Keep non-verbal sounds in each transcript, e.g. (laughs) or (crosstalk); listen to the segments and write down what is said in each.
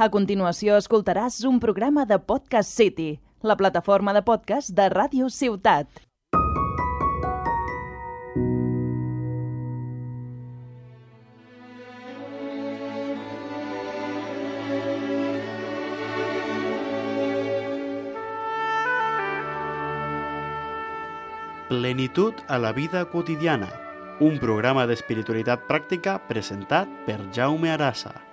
A continuació escoltaràs un programa de Podcast City, la plataforma de podcast de Ràdio Ciutat. Plenitud a la vida quotidiana, un programa d'espiritualitat pràctica presentat per Jaume Arasa.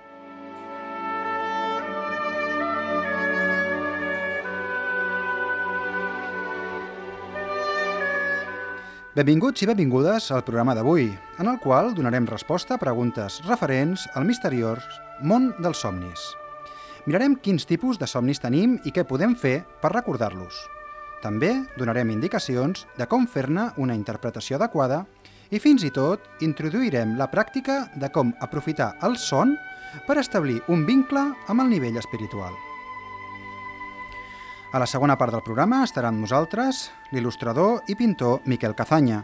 Benvinguts i benvingudes al programa d'avui, en el qual donarem resposta a preguntes referents al misteriós món dels somnis. Mirarem quins tipus de somnis tenim i què podem fer per recordar-los. També donarem indicacions de com fer-ne una interpretació adequada i fins i tot introduirem la pràctica de com aprofitar el son per establir un vincle amb el nivell espiritual. A la segona part del programa estarà amb nosaltres l'il·lustrador i pintor Miquel Cazanya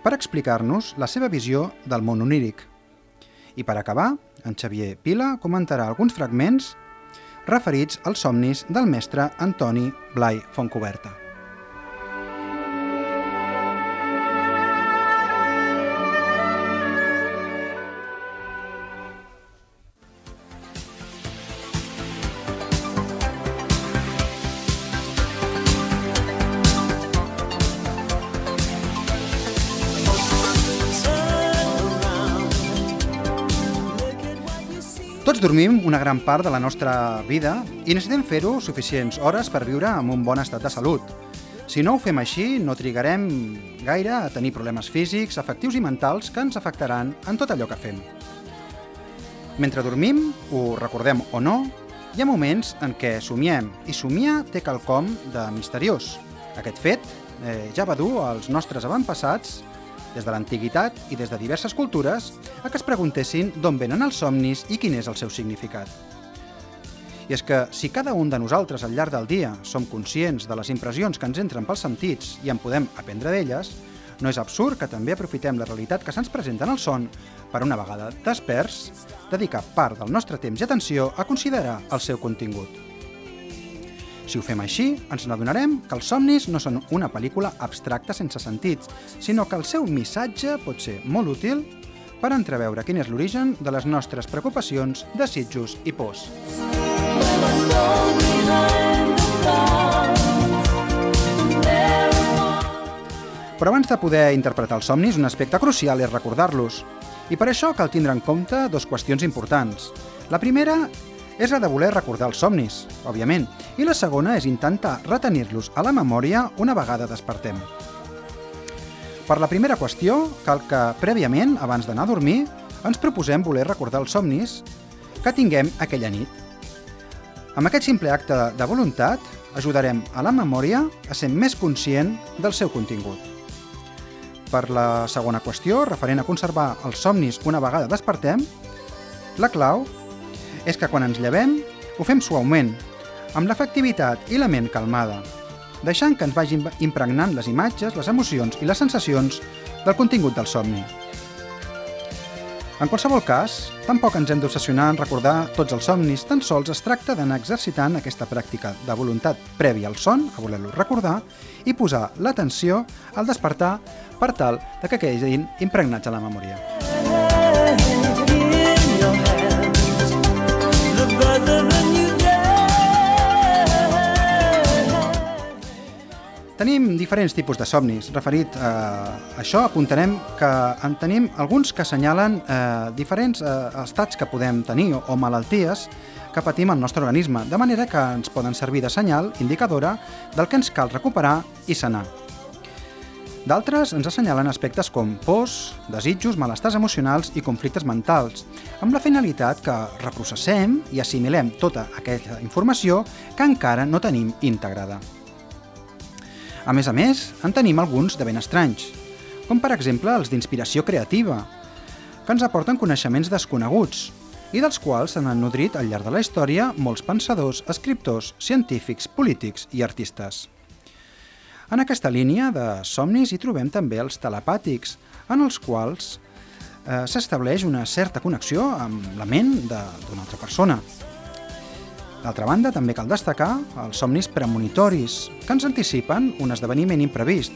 per explicar-nos la seva visió del món oníric. I per acabar, en Xavier Pila comentarà alguns fragments referits als somnis del mestre Antoni Blai Fontcoberta. Tots dormim una gran part de la nostra vida i necessitem fer-ho suficients hores per viure amb un bon estat de salut. Si no ho fem així, no trigarem gaire a tenir problemes físics, afectius i mentals que ens afectaran en tot allò que fem. Mentre dormim, ho recordem o no, hi ha moments en què somiem, i somiar té quelcom de misteriós. Aquest fet eh, ja va dur als nostres avantpassats des de l'antiguitat i des de diverses cultures, a que es preguntessin d'on venen els somnis i quin és el seu significat. I és que si cada un de nosaltres al llarg del dia som conscients de les impressions que ens entren pels sentits i en podem aprendre d'elles, no és absurd que també aprofitem la realitat que se'ns presenta en el son per una vegada desperts, dedicar part del nostre temps i atenció a considerar el seu contingut. Si ho fem així, ens n'adonarem que els somnis no són una pel·lícula abstracta sense sentits, sinó que el seu missatge pot ser molt útil per entreveure quin és l'origen de les nostres preocupacions, desitjos i pors. Però abans de poder interpretar els somnis, un aspecte crucial és recordar-los. I per això cal tindre en compte dues qüestions importants. La primera és la de voler recordar els somnis, òbviament, i la segona és intentar retenir-los a la memòria una vegada despertem. Per la primera qüestió, cal que, prèviament, abans d'anar a dormir, ens proposem voler recordar els somnis que tinguem aquella nit. Amb aquest simple acte de voluntat, ajudarem a la memòria a ser més conscient del seu contingut. Per la segona qüestió, referent a conservar els somnis una vegada despertem, la clau és que quan ens llevem ho fem suaument, amb l'efectivitat i la ment calmada, deixant que ens vagin impregnant les imatges, les emocions i les sensacions del contingut del somni. En qualsevol cas, tampoc ens hem d'obsessionar en recordar tots els somnis, tan sols es tracta d'anar exercitant aquesta pràctica de voluntat prèvia al son, a voler-lo recordar, i posar l'atenció al despertar per tal de que quedin impregnats a la memòria. Tenim diferents tipus de somnis. Referit a això, apuntarem que en tenim alguns que assenyalen eh, diferents eh, estats que podem tenir o, o malalties que patim al nostre organisme, de manera que ens poden servir de senyal indicadora del que ens cal recuperar i sanar. D'altres ens assenyalen aspectes com pors, desitjos, malestars emocionals i conflictes mentals, amb la finalitat que reprocessem i assimilem tota aquesta informació que encara no tenim integrada. A més a més, en tenim alguns de ben estranys, com per exemple els d'inspiració creativa, que ens aporten coneixements desconeguts i dels quals s'han nodrit al llarg de la història molts pensadors, escriptors, científics, polítics i artistes. En aquesta línia de somnis hi trobem també els telepàtics, en els quals eh, s'estableix una certa connexió amb la ment d'una altra persona. D'altra banda, també cal destacar els somnis premonitoris, que ens anticipen un esdeveniment imprevist,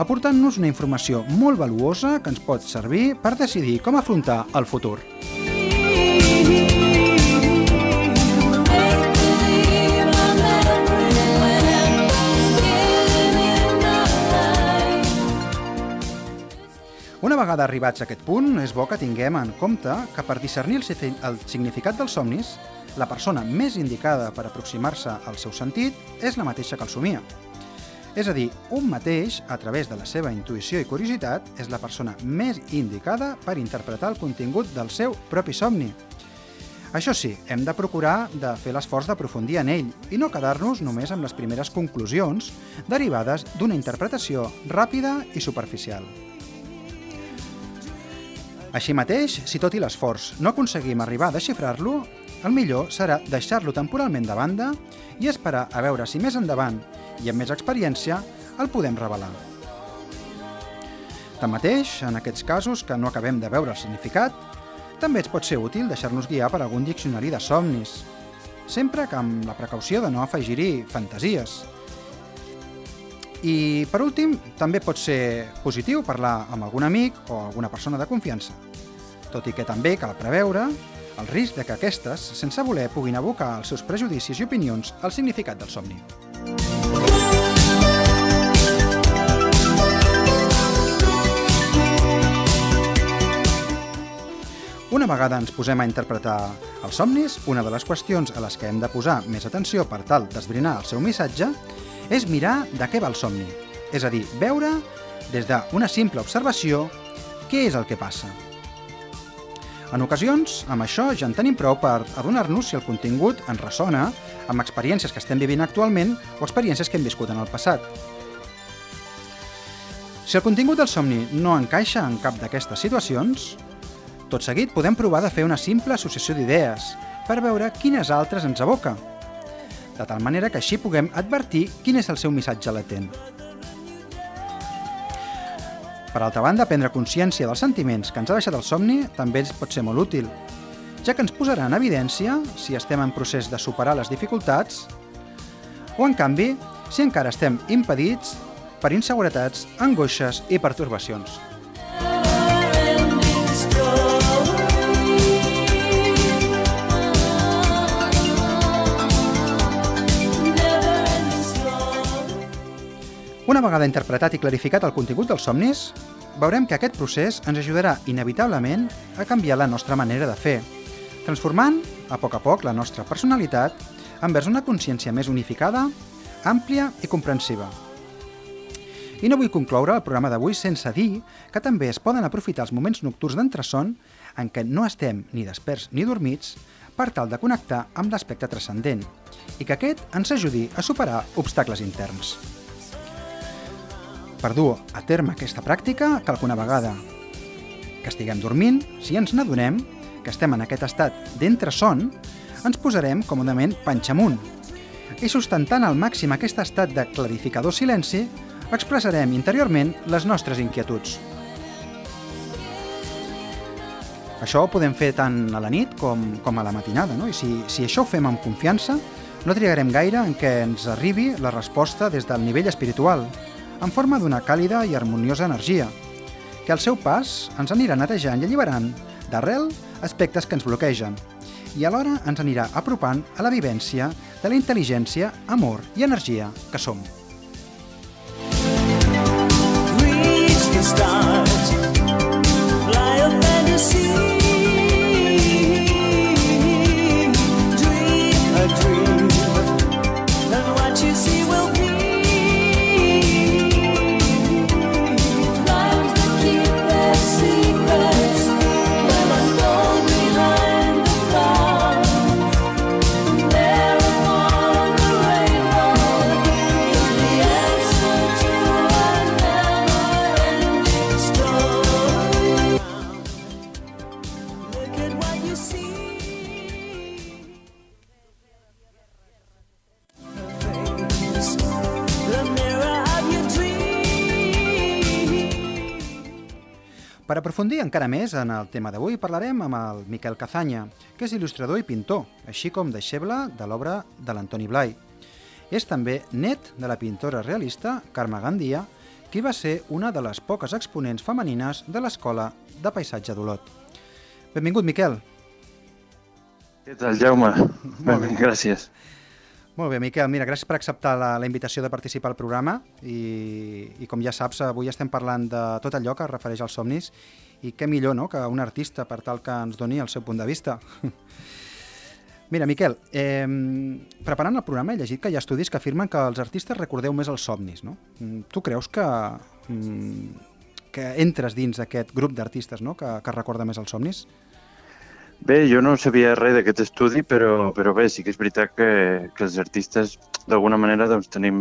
aportant-nos una informació molt valuosa que ens pot servir per decidir com afrontar el futur. Una vegada arribats a aquest punt, és bo que tinguem en compte que per discernir el, significat dels somnis, la persona més indicada per aproximar-se al seu sentit és la mateixa que el somia. És a dir, un mateix, a través de la seva intuïció i curiositat, és la persona més indicada per interpretar el contingut del seu propi somni. Això sí, hem de procurar de fer l'esforç d'aprofundir en ell i no quedar-nos només amb les primeres conclusions derivades d'una interpretació ràpida i superficial. Així mateix, si tot i l'esforç no aconseguim arribar a desxifrar-lo, el millor serà deixar-lo temporalment de banda i esperar a veure si més endavant i amb més experiència el podem revelar. Tanmateix, en aquests casos que no acabem de veure el significat, també ens pot ser útil deixar-nos guiar per algun diccionari de somnis, sempre que amb la precaució de no afegir-hi fantasies, i, per últim, també pot ser positiu parlar amb algun amic o alguna persona de confiança, tot i que també cal preveure el risc de que aquestes, sense voler, puguin abocar els seus prejudicis i opinions al significat del somni. Una vegada ens posem a interpretar els somnis, una de les qüestions a les que hem de posar més atenció per tal d'esbrinar el seu missatge és mirar de què va el somni, és a dir, veure des d'una simple observació què és el que passa. En ocasions, amb això ja en tenim prou per adonar-nos si el contingut ens ressona amb experiències que estem vivint actualment o experiències que hem viscut en el passat. Si el contingut del somni no encaixa en cap d'aquestes situacions, tot seguit podem provar de fer una simple associació d'idees per veure quines altres ens aboca de tal manera que així puguem advertir quin és el seu missatge latent. Per altra banda, prendre consciència dels sentiments que ens ha deixat el somni també ens pot ser molt útil, ja que ens posarà en evidència si estem en procés de superar les dificultats o, en canvi, si encara estem impedits per inseguretats, angoixes i pertorbacions. Una vegada interpretat i clarificat el contingut dels somnis, veurem que aquest procés ens ajudarà inevitablement a canviar la nostra manera de fer, transformant, a poc a poc, la nostra personalitat envers una consciència més unificada, àmplia i comprensiva. I no vull concloure el programa d'avui sense dir que també es poden aprofitar els moments nocturns d'entresson en què no estem ni desperts ni dormits per tal de connectar amb l'aspecte transcendent i que aquest ens ajudi a superar obstacles interns. Per dur a terme aquesta pràctica, cal que una vegada que estiguem dormint, si ens n'adonem que estem en aquest estat d'entreson, ens posarem còmodament panxa amunt. I sustentant al màxim aquest estat de clarificador silenci, expressarem interiorment les nostres inquietuds. Això ho podem fer tant a la nit com, com a la matinada, no? I si, si això ho fem amb confiança, no trigarem gaire en què ens arribi la resposta des del nivell espiritual, en forma d'una càlida i harmoniosa energia, que al seu pas ens anirà netejant i alliberant d'arrel aspectes que ens bloquegen i alhora ens anirà apropant a la vivència de la intel·ligència, amor i energia que som. Reach the stars, Per aprofundir encara més en el tema d'avui, parlarem amb el Miquel Cazanya, que és il·lustrador i pintor, així com deixeble de l'obra de l'Antoni Blai. És també net de la pintora realista Carme Gandia, qui va ser una de les poques exponents femenines de l'Escola de Paisatge d'Olot. Benvingut, Miquel. Què tal, Jaume? Molt bé. (laughs) Gràcies. Molt bé, Miquel, mira, gràcies per acceptar la, la invitació de participar al programa i, i com ja saps, avui estem parlant de tot allò que es refereix als somnis i què millor no, que un artista per tal que ens doni el seu punt de vista. (laughs) Mira, Miquel, eh, preparant el programa he llegit que hi ha estudis que afirmen que els artistes recordeu més els somnis, no? Mm, Tu creus que, mm, que entres dins d'aquest grup d'artistes no? que, que recorda més els somnis? Bé, jo no sabia res d'aquest estudi, però, però bé, sí que és veritat que, que els artistes d'alguna manera doncs, tenim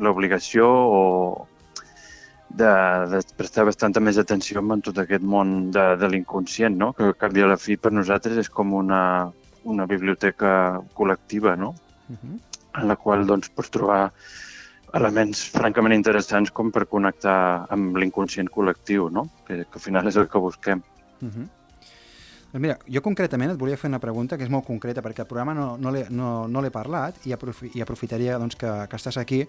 l'obligació o de, de prestar bastanta més atenció en tot aquest món de, de l'inconscient, no? que al cap i a la fi per nosaltres és com una, una biblioteca col·lectiva, no? Uh -huh. en la qual doncs, pots trobar elements francament interessants com per connectar amb l'inconscient col·lectiu, no? que, que al final és el que busquem. Uh -huh. Doncs mira, jo concretament et volia fer una pregunta que és molt concreta perquè el programa no, no l'he no, no parlat i, aprofi, i aprofitaria doncs, que, que estàs aquí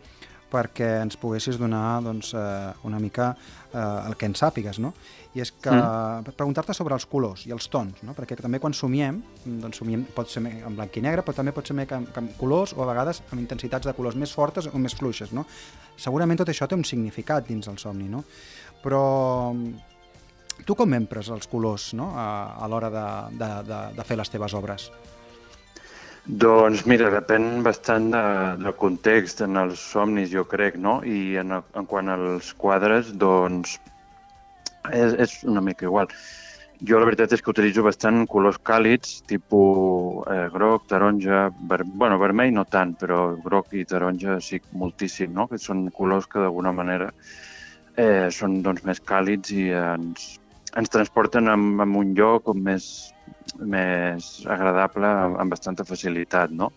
perquè ens poguessis donar doncs, eh, una mica eh, el que en sàpigues, no? I és que mm. preguntar-te sobre els colors i els tons, no? Perquè també quan somiem, doncs somiem pot ser en blanc i negre, però també pot ser amb, amb colors o a vegades amb intensitats de colors més fortes o més fluixes, no? Segurament tot això té un significat dins del somni, no? Però tu com empres els colors no? a, a l'hora de, de, de, de fer les teves obres? Doncs mira, depèn bastant de, del context en els somnis, jo crec, no? I en, en quant als quadres, doncs és, és una mica igual. Jo la veritat és que utilitzo bastant colors càlids, tipus eh, groc, taronja, ver, bueno, vermell no tant, però groc i taronja sí moltíssim, no? Que són colors que d'alguna manera eh, són doncs, més càlids i ens, ens transporten a, a un lloc més, més agradable amb, amb bastanta facilitat, no?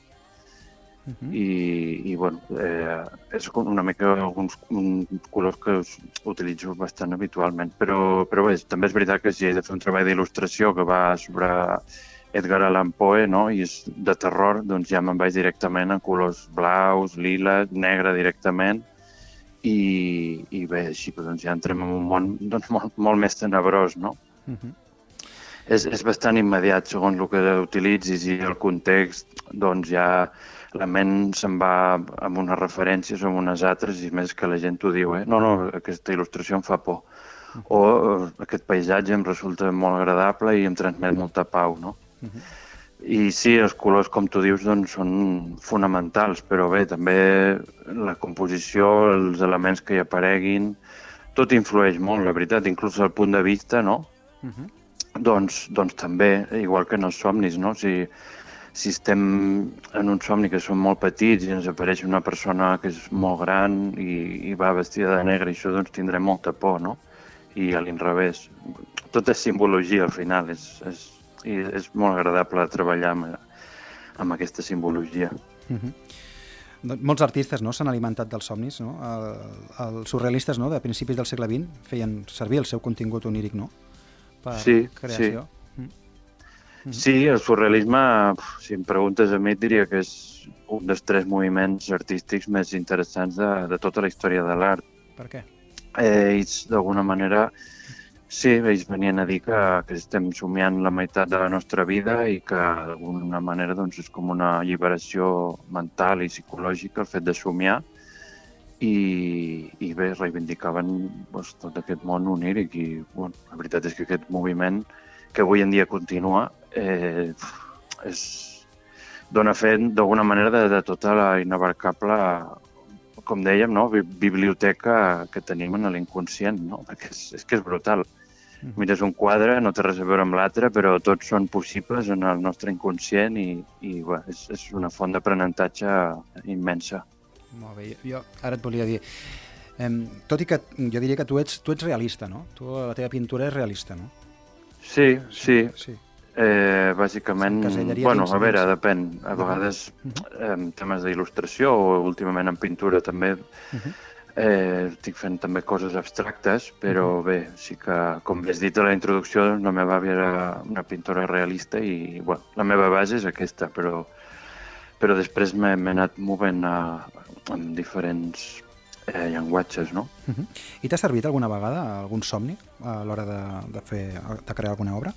Uh -huh. I, i bueno, eh, és una mica alguns un, colors que utilitzo bastant habitualment, però, però bé, també és veritat que si he de fer un treball d'il·lustració que va sobre Edgar Allan Poe, no?, i és de terror, doncs ja me'n vaig directament en colors blaus, lila, negre directament, i, i bé, així doncs ja entrem en un món doncs, molt, molt més tenebrós, no? Uh -huh. És, és bastant immediat, segons el que utilitzis i el context, doncs ja la ment se'n va amb unes referències o amb unes altres i més que la gent ho diu, eh? No, no, aquesta il·lustració em fa por. O eh, aquest paisatge em resulta molt agradable i em transmet molta pau, no? Uh -huh. I sí, els colors, com tu dius, doncs, són fonamentals, però bé, també la composició, els elements que hi apareguin, tot influeix molt, la veritat, inclús el punt de vista, no? Uh -huh. Doncs, doncs també, igual que en els somnis, no? Si, si estem en un somni que som molt petits i ens apareix una persona que és molt gran i, i va vestida de negre, i això doncs tindrem molta por, no? I a l'inrevés. Tot és simbologia al final, és, és, i és molt agradable treballar amb, amb aquesta simbologia. Uh -huh. Molts artistes no, s'han alimentat dels somnis. No? El, els surrealistes no, de principis del segle XX feien servir el seu contingut oníric no? per sí, creació. Sí. Sí, el surrealisme, si em preguntes a mi, diria que és un dels tres moviments artístics més interessants de, de tota la història de l'art. Per què? Eh, ells, d'alguna manera, sí, ells venien a dir que, que estem somiant la meitat de la nostra vida i que, d'alguna manera, doncs, és com una alliberació mental i psicològica el fet de somiar. I, i bé, reivindicaven doncs, tot aquest món oníric i bueno, la veritat és que aquest moviment que avui en dia continua eh, és, dona fe d'alguna manera de, de tota la inabarcable com dèiem, no? biblioteca que tenim en l'inconscient, no? perquè és, és que és brutal. Mires un quadre, no té res a veure amb l'altre, però tots són possibles en el nostre inconscient i, i bé, és, és una font d'aprenentatge immensa. Molt bé, jo ara et volia dir, eh, tot i que jo diria que tu ets, tu ets realista, no? Tu, la teva pintura és realista, no? Sí, sí. sí. Eh, bàsicament, bueno, a veure, depèn. A vegades, Mhm. en temes d'il·lustració o últimament en pintura també, Mhm. eh, estic fent també coses abstractes, però bé, sí que, com bé has dit a la introducció, doncs, la meva àvia era una pintora realista i bueno, la meva base és aquesta, però, però després m'he anat movent a, en diferents eh, llenguatges, no? Uh -huh. I t'ha servit alguna vegada algun somni a l'hora de, de, fer, de crear alguna obra?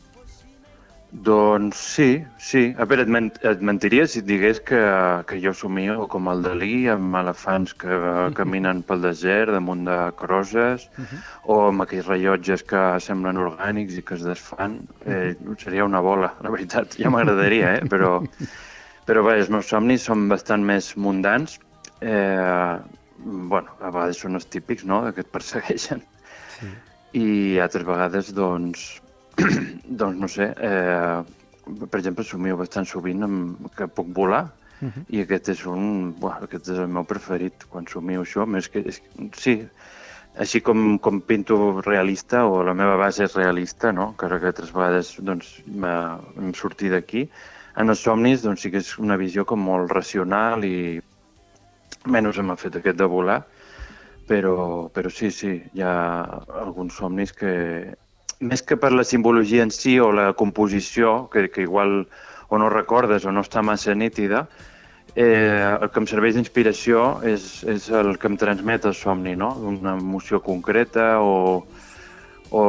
Doncs sí, sí. A veure, et, ment et mentiria si et digués que, que jo somio com el Dalí, amb elefants que (laughs) caminen pel desert damunt de crosses, uh -huh. o amb aquells rellotges que semblen orgànics i que es desfan. Eh, seria una bola, la veritat. Ja m'agradaria, eh? Però, (laughs) però bé, els meus somnis són bastant més mundans. Eh, bueno, a vegades són els típics, no?, que et persegueixen. Sí. I altres vegades, doncs, (clears throat) doncs no sé, eh, per exemple, somio bastant sovint amb, que puc volar, uh -huh. i aquest és un, buah, aquest és el meu preferit quan somio això, més que, és, sí, així com, com pinto realista, o la meva base és realista, no? que altres vegades doncs, em sortir d'aquí, en els somnis doncs, sí que és una visió com molt racional i menys m'ha fet aquest de volar, però, però sí, sí, hi ha alguns somnis que, més que per la simbologia en si o la composició, que, que igual o no recordes o no està massa nítida, eh, el que em serveix d'inspiració és, és el que em transmet el somni, no? Una emoció concreta o, o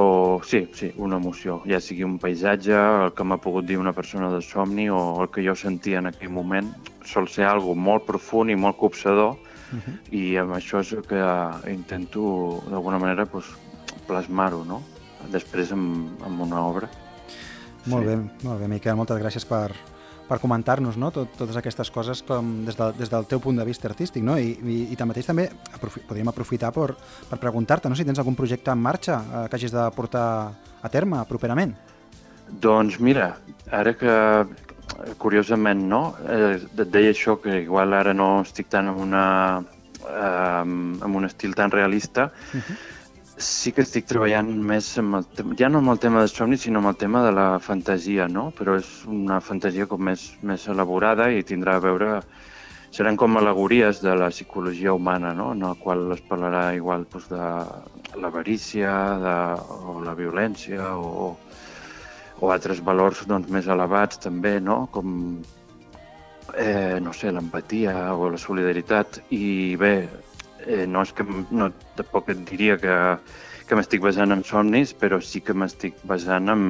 sí, sí, una emoció, ja sigui un paisatge, el que m'ha pogut dir una persona de somni o el que jo sentia en aquell moment, sol ser algo molt profund i molt copsador uh -huh. i amb això és el que intento d'alguna manera pues, plasmar-ho, no? Després amb, amb una obra. Molt sí. bé, molt bé, Miquel, moltes gràcies per, per comentar-nos no? Tot, totes aquestes coses com des, de, des del teu punt de vista artístic. No? I, i, i tanmateix també aprofi, podríem aprofitar per, per preguntar-te no? si tens algun projecte en marxa eh, que hagis de portar a terme properament. Doncs mira, ara que curiosament no, eh, et deia això que igual ara no estic tan en, una, eh, en un estil tan realista, uh -huh sí que estic treballant més amb el, ja no amb el tema dels somnis, sinó amb el tema de la fantasia, no? Però és una fantasia com més, més elaborada i tindrà a veure... Seran com alegories de la psicologia humana, no? En el qual es parlarà igual doncs, de l'avarícia, de, o la violència, o, o altres valors doncs, més elevats també, no? Com, eh, no sé, l'empatia o la solidaritat. I bé, eh, no és que no, tampoc et diria que, que m'estic basant en somnis, però sí que m'estic basant en,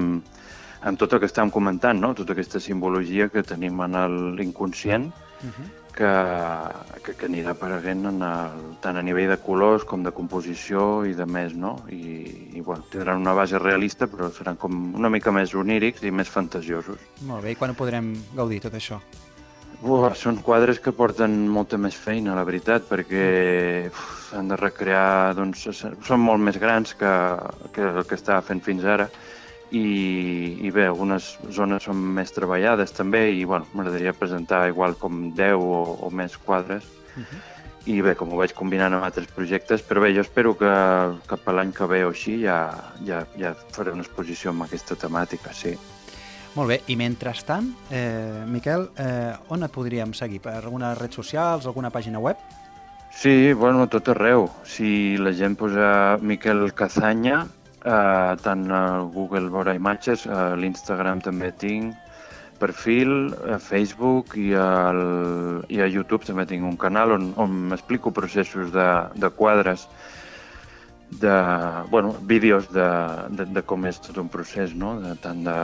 en tot el que estàvem comentant, no? tota aquesta simbologia que tenim en l'inconscient, uh -huh. que, que, que anirà apareguent en el, tant a nivell de colors com de composició i de més, no? I, i bueno, tindran una base realista, però seran com una mica més onírics i més fantasiosos. Molt bé, i quan ho podrem gaudir, tot això? Uf, són quadres que porten molta més feina, la veritat, perquè s'han de recrear, doncs, són molt més grans que, que el que estava fent fins ara i, i bé, algunes zones són més treballades també i bueno, m'agradaria presentar igual com 10 o, o més quadres uh -huh. i bé, com ho vaig combinant amb altres projectes, però bé, jo espero que cap a l'any que ve o així ja, ja, ja faré una exposició amb aquesta temàtica, sí. Molt bé, i mentrestant, eh, Miquel, eh, on et podríem seguir? Per algunes redes socials, alguna pàgina web? Sí, bueno, tot arreu. Si la gent posa Miquel Cazanya, eh, tant a Google veurà imatges, a l'Instagram també tinc perfil, a Facebook i, al, i a YouTube també tinc un canal on, on explico processos de, de quadres de, bueno, vídeos de, de, de com és tot un procés, no? de, tant de,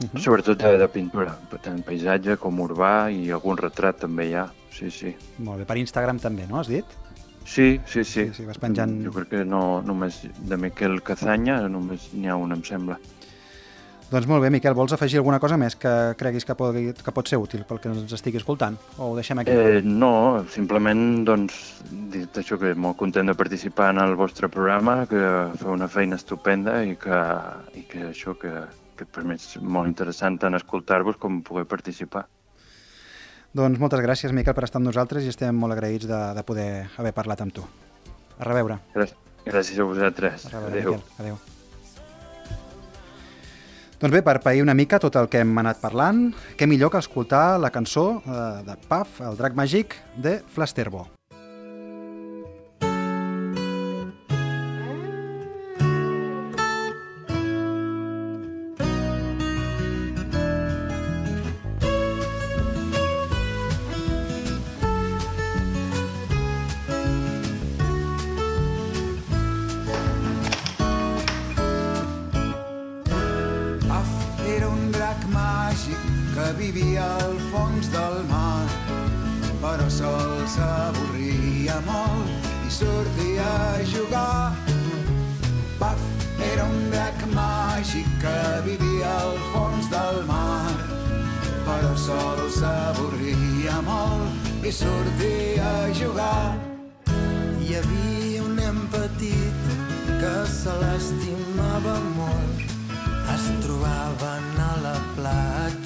Uh -huh. Sobretot de, de pintura, tant paisatge com urbà i algun retrat també hi ha, sí, sí. Molt bé, per Instagram també, no, has dit? Sí, sí, sí. sí, sí vas penjant... Jo crec que no només de Miquel Cazanya, només n'hi ha un, em sembla. Doncs molt bé, Miquel, vols afegir alguna cosa més que creguis que pot, que pot ser útil pel que ens estigui escoltant? O ho deixem aquí? Eh, no, simplement, doncs, dit això que molt content de participar en el vostre programa, que feu una feina estupenda i que, i que això que, que per mi és molt interessant tant escoltar-vos com poder participar. Doncs moltes gràcies, Miquel, per estar amb nosaltres i estem molt agraïts de, de poder haver parlat amb tu. A reveure. Gràcies, a vosaltres. A reveure, Adéu. Miquel. Adéu. Doncs bé, per pair una mica tot el que hem anat parlant, què millor que escoltar la cançó eh, de Puff, el drac màgic, de Flasterbo.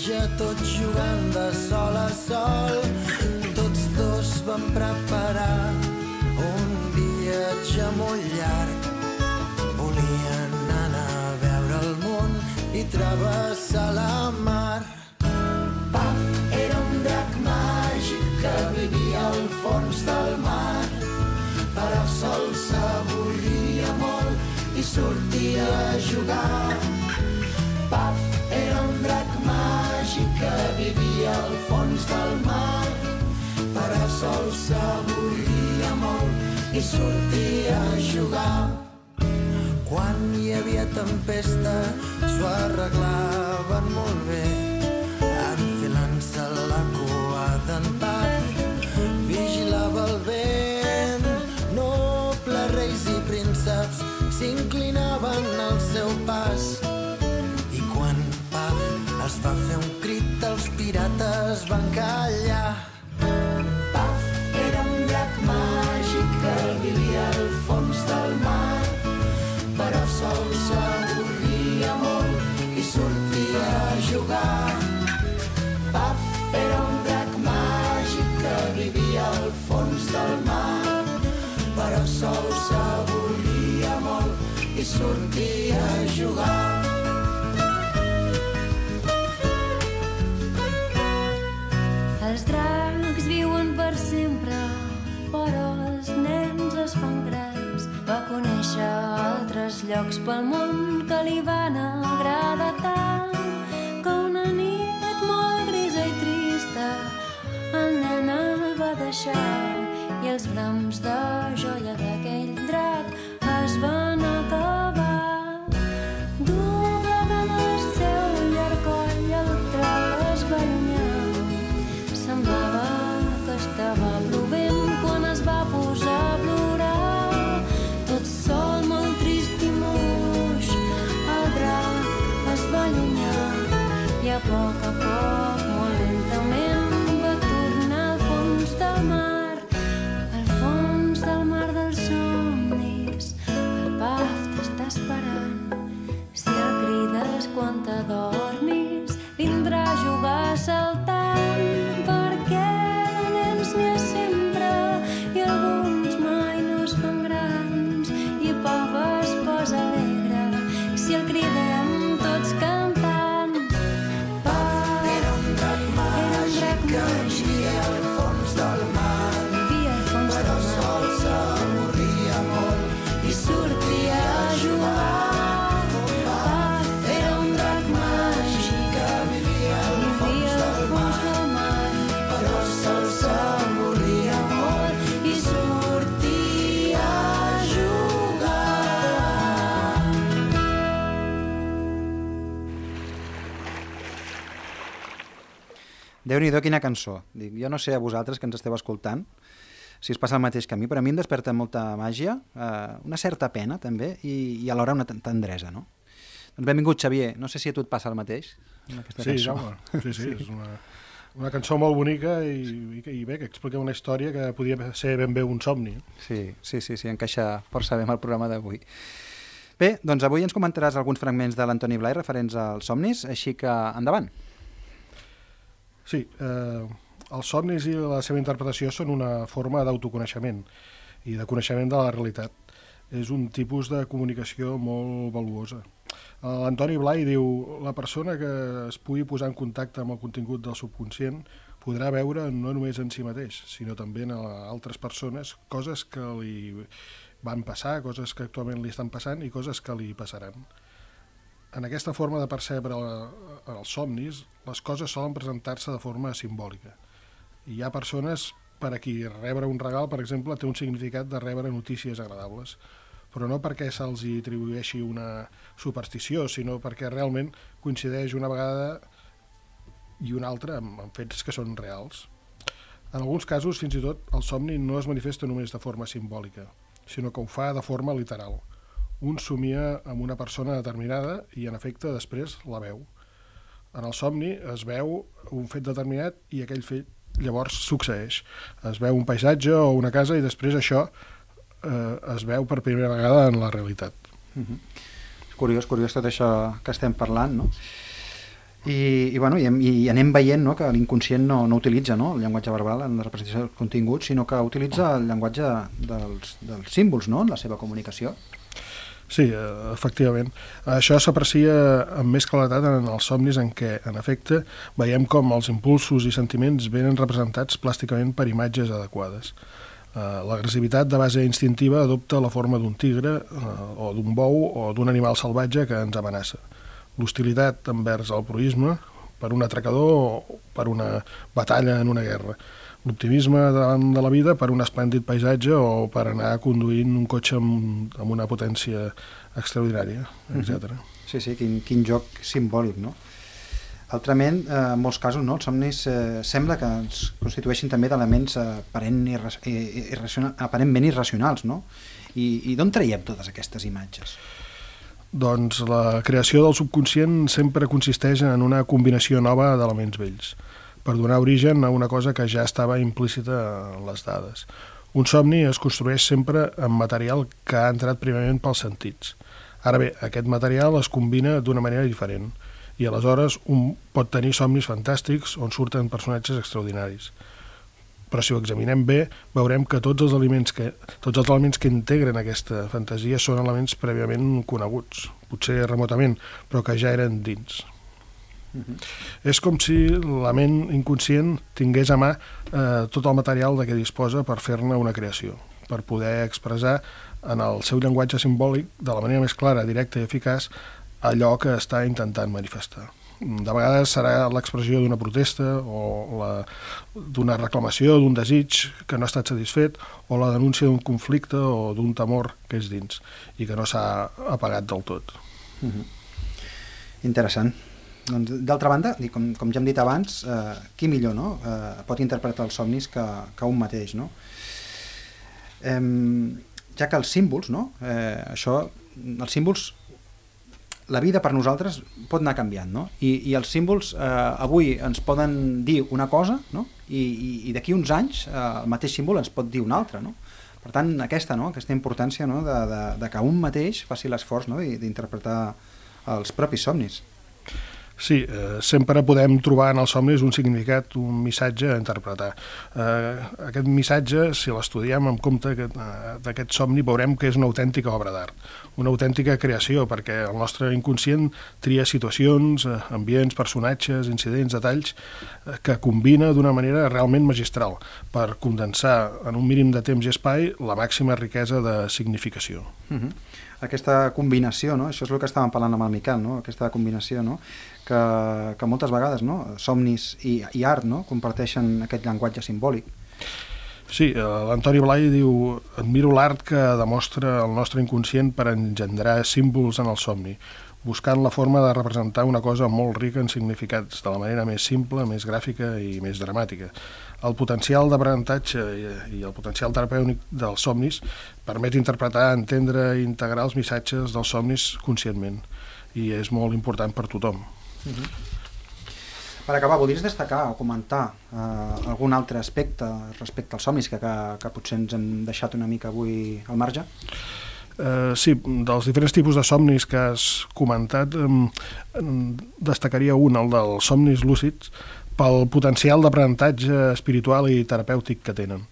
Platja tots jugant de sol a sol. Tots dos van preparar un viatge molt llarg. Volien anar a veure el món i travessar la mar. Paf, era un drac màgic que vivia al fons del mar però sol s'avorria molt i sortia a jugar. Màgic que vivia al fons del mar, però sol s'avorria molt i sortia a jugar. Quan hi havia tempesta, s'ho arreglaven molt bé, enfilant-se la i prínceps s'inclinaven al seu pas. Van callar. Paf era un drac màgic que vivia al fons del mar, però sol s'avorria molt i sortia a jugar. Paf era un drac màgic que vivia al fons del mar, però sol s'avorria molt i sortia a jugar. Els dracs viuen per sempre, però els nens es fan grans. Va conèixer altres llocs pel món que li van agradar tant que una nit molt grisa i trista el nen el va deixar i els brams de joia d'aquell i a poc Déu-n'hi-do, quina cançó. Dic, jo no sé a vosaltres que ens esteu escoltant si es passa el mateix que a mi, però a mi em desperta molta màgia, eh, una certa pena també i, i alhora una ten- tendresa, no? Doncs benvingut, Xavier. No sé si a tu et passa el mateix amb aquesta Sí, cançó. Jaume, sí, sí, (laughs) és una, una cançó molt bonica i, i, i bé, que explica una història que podia ser ben bé un somni. Sí, sí, sí, sí, encaixa força bé amb el programa d'avui. Bé, doncs avui ens comentaràs alguns fragments de l'Antoni Blai referents als somnis, així que endavant. Sí, eh, els somnis i la seva interpretació són una forma d'autoconeixement i de coneixement de la realitat. És un tipus de comunicació molt valuosa. Eh, L'Antoni Blai diu la persona que es pugui posar en contacte amb el contingut del subconscient podrà veure no només en si mateix, sinó també en altres persones coses que li van passar, coses que actualment li estan passant i coses que li passaran. En aquesta forma de percebre els somnis, les coses solen presentar-se de forma simbòlica. Hi ha persones per a qui rebre un regal, per exemple, té un significat de rebre notícies agradables, però no perquè se'ls hi atribueixi una superstició, sinó perquè realment coincideix una vegada i un altre amb, amb fets que són reals. En alguns casos, fins i tot, el somni no es manifesta només de forma simbòlica, sinó que ho fa de forma literal. Un somia amb una persona determinada i, en efecte, després la veu. En el somni es veu un fet determinat i aquell fet llavors succeeix. Es veu un paisatge o una casa i després això eh, es veu per primera vegada en la realitat. Curiós, curiós tot això que estem parlant, no? I, i, bueno, i, i anem veient no, que l'inconscient no, no utilitza no, el llenguatge verbal en la representació del contingut, sinó que utilitza el llenguatge dels, dels símbols no, en la seva comunicació. Sí, eh, efectivament. Això s'aprecia amb més claretat en els somnis en què, en efecte, veiem com els impulsos i sentiments venen representats plàsticament per imatges adequades. Eh, L'agressivitat de base instintiva adopta la forma d'un tigre eh, o d'un bou o d'un animal salvatge que ens amenaça. L'hostilitat envers el proisme per un atracador o per una batalla en una guerra. L'optimisme davant de la vida per un esplèndid paisatge o per anar conduint un cotxe amb, amb una potència extraordinària, etc. Sí, sí, quin, quin joc simbòlic, no? Altrament, eh, en molts casos, no, els somnis eh, sembla que ens constitueixin també d'elements eh, aparent irra aparentment irracionals, no? I, i d'on traiem totes aquestes imatges? Doncs la creació del subconscient sempre consisteix en una combinació nova d'elements vells, per donar origen a una cosa que ja estava implícita en les dades. Un somni es construeix sempre amb material que ha entrat primerament pels sentits. Ara bé, aquest material es combina d'una manera diferent i aleshores un pot tenir somnis fantàstics on surten personatges extraordinaris. Però si ho examinem bé, veurem que tots els elements que, tots els elements que integren aquesta fantasia són elements prèviament coneguts, potser remotament, però que ja eren dins. És com si la ment inconscient tingués a mà eh, tot el material de què disposa per fer-ne una creació, per poder expressar en el seu llenguatge simbòlic, de la manera més clara, directa i eficaç, allò que està intentant manifestar. De vegades serà l'expressió d'una protesta o d'una reclamació, d'un desig que no ha estat satisfet o la denúncia d'un conflicte o d'un temor que és dins i que no s'ha apagat del tot. Interessant. Doncs, D'altra banda, com, com ja hem dit abans, eh, qui millor no? eh, pot interpretar els somnis que, que un mateix, no? Em, ja que els símbols, no? eh, això, els símbols, la vida per nosaltres pot anar canviant, no? I, i els símbols eh, avui ens poden dir una cosa, no? I, i, i d'aquí uns anys eh, el mateix símbol ens pot dir una altra, no? Per tant, aquesta, no? aquesta importància no? de, de, de que un mateix faci l'esforç no? D'interpretar els propis somnis. Sí, eh, sempre podem trobar en els somnis un significat, un missatge a interpretar. Eh, aquest missatge, si l'estudiem amb compte eh, d'aquest somni, veurem que és una autèntica obra d'art, una autèntica creació, perquè el nostre inconscient tria situacions, eh, ambients, personatges, incidents, detalls, que combina d'una manera realment magistral per condensar en un mínim de temps i espai la màxima riquesa de significació. Uh -huh. Aquesta combinació, no? això és el que estàvem parlant amb el Miquel, no? aquesta combinació no? que, que moltes vegades no? somnis i, i art no? comparteixen aquest llenguatge simbòlic. Sí, eh, l'Antoni Blai diu admiro l'art que demostra el nostre inconscient per engendrar símbols en el somni, buscant la forma de representar una cosa molt rica en significats, de la manera més simple, més gràfica i més dramàtica. El potencial d'aprenentatge i, el potencial terapèutic dels somnis permet interpretar, entendre i integrar els missatges dels somnis conscientment i és molt important per tothom. Per acabar, voldries destacar o comentar eh, algun altre aspecte respecte als somnis que, que, que potser ens hem deixat una mica avui al marge? Eh, sí, dels diferents tipus de somnis que has comentat, eh, destacaria un, el dels somnis lúcids, pel potencial d'aprenentatge espiritual i terapèutic que tenen.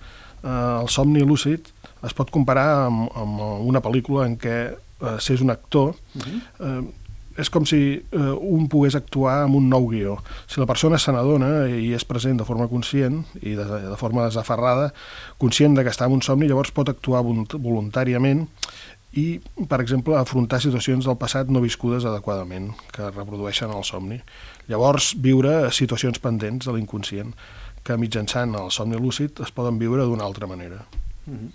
Eh, el somni lúcid es pot comparar amb, amb una pel·lícula en què eh, s'és un actor, Uh -huh. eh, és com si eh, un pogués actuar amb un nou guió. Si la persona se n'adona i és present de forma conscient i de, de forma desaferrada, conscient de que està en un somni, llavors pot actuar volunt- voluntàriament i, per exemple, afrontar situacions del passat no viscudes adequadament, que reprodueixen el somni. Llavors, viure situacions pendents de l'inconscient, que mitjançant el somni lúcid es poden viure d'una altra manera. Uh -huh.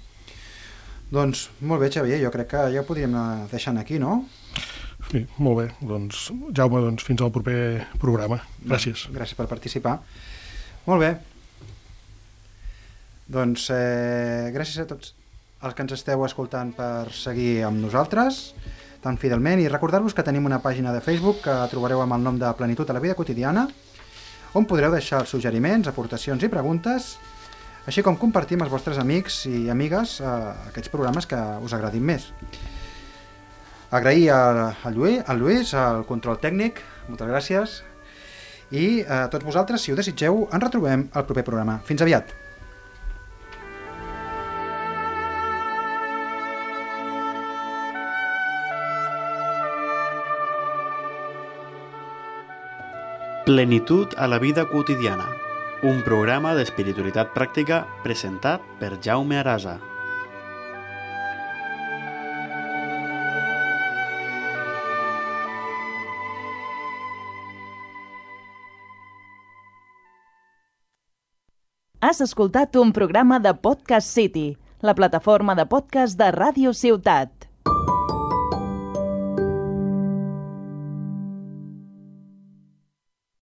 Doncs molt bé, Xavier, jo crec que ja ho podríem anar deixant aquí, no? Sí, molt bé. Doncs, Jaume, doncs, fins al proper programa. Gràcies. Gràcies per participar. Molt bé. Doncs eh, gràcies a tots els que ens esteu escoltant per seguir amb nosaltres tan fidelment i recordar-vos que tenim una pàgina de Facebook que trobareu amb el nom de Plenitud a la vida quotidiana on podreu deixar els suggeriments, aportacions i preguntes així com compartir amb els vostres amics i amigues eh, aquests programes que us agradin més. Agrair a, a, Lluís, a Lluís, al control tècnic, moltes gràcies, i a tots vosaltres, si ho desitgeu, ens retrobem al proper programa. Fins aviat! Plenitud a la vida quotidiana. Un programa d'espiritualitat pràctica presentat per Jaume Arasa. Has escoltat un programa de Podcast City, la plataforma de podcast de Ràdio Ciutat.